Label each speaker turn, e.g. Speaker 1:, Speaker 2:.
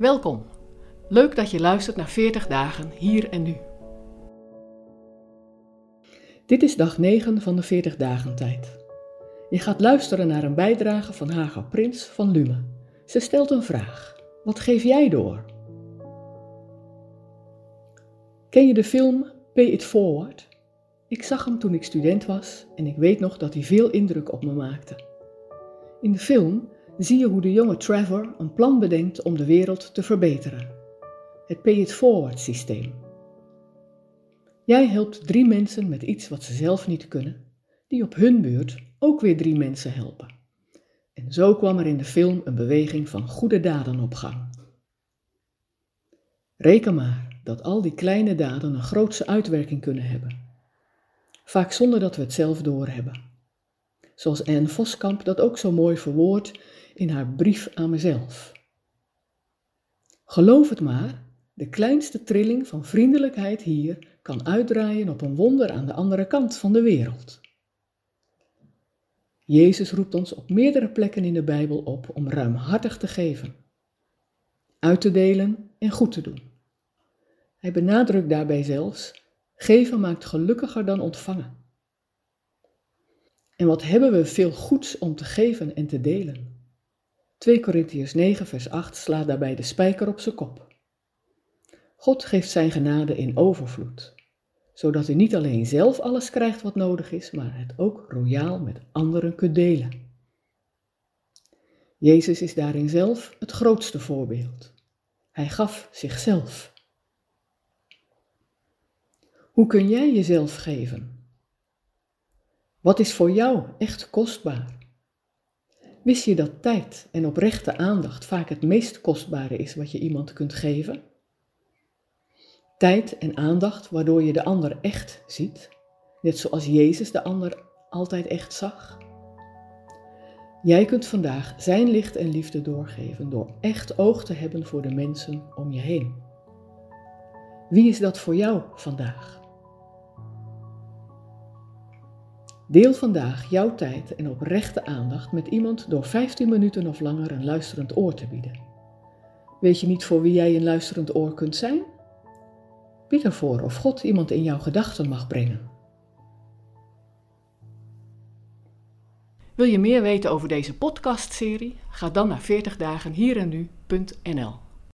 Speaker 1: Welkom. Leuk dat je luistert naar 40 dagen hier en nu. Dit is dag 9 van de 40 dagen tijd. Je gaat luisteren naar een bijdrage van Haga Prins van Lume. Ze stelt een vraag. Wat geef jij door? Ken je de film Pay It Forward? Ik zag hem toen ik student was en ik weet nog dat hij veel indruk op me maakte. In de film zie je hoe de jonge Trevor een plan bedenkt om de wereld te verbeteren. Het Pay It Forward systeem. Jij helpt drie mensen met iets wat ze zelf niet kunnen, die op hun beurt ook weer drie mensen helpen. En zo kwam er in de film een beweging van goede daden op gang. Reken maar dat al die kleine daden een grootse uitwerking kunnen hebben. Vaak zonder dat we het zelf doorhebben. Zoals Anne Voskamp dat ook zo mooi verwoordt in haar brief aan mezelf. Geloof het maar, de kleinste trilling van vriendelijkheid hier kan uitdraaien op een wonder aan de andere kant van de wereld. Jezus roept ons op meerdere plekken in de Bijbel op om ruimhartig te geven, uit te delen en goed te doen. Hij benadrukt daarbij zelfs: geven maakt gelukkiger dan ontvangen. En wat hebben we veel goeds om te geven en te delen? 2 Korintiërs 9, vers 8 slaat daarbij de spijker op zijn kop. God geeft zijn genade in overvloed, zodat u niet alleen zelf alles krijgt wat nodig is, maar het ook royaal met anderen kunt delen. Jezus is daarin zelf het grootste voorbeeld. Hij gaf zichzelf. Hoe kun jij jezelf geven? Wat is voor jou echt kostbaar? Wist je dat tijd en oprechte aandacht vaak het meest kostbare is wat je iemand kunt geven? Tijd en aandacht waardoor je de ander echt ziet, net zoals Jezus de ander altijd echt zag. Jij kunt vandaag zijn licht en liefde doorgeven door echt oog te hebben voor de mensen om je heen. Wie is dat voor jou vandaag? Deel vandaag jouw tijd en oprechte aandacht met iemand door 15 minuten of langer een luisterend oor te bieden. Weet je niet voor wie jij een luisterend oor kunt zijn? Bid ervoor of God iemand in jouw gedachten mag brengen. Wil je meer weten over deze podcastserie? Ga dan naar 40dagenhierennu.nl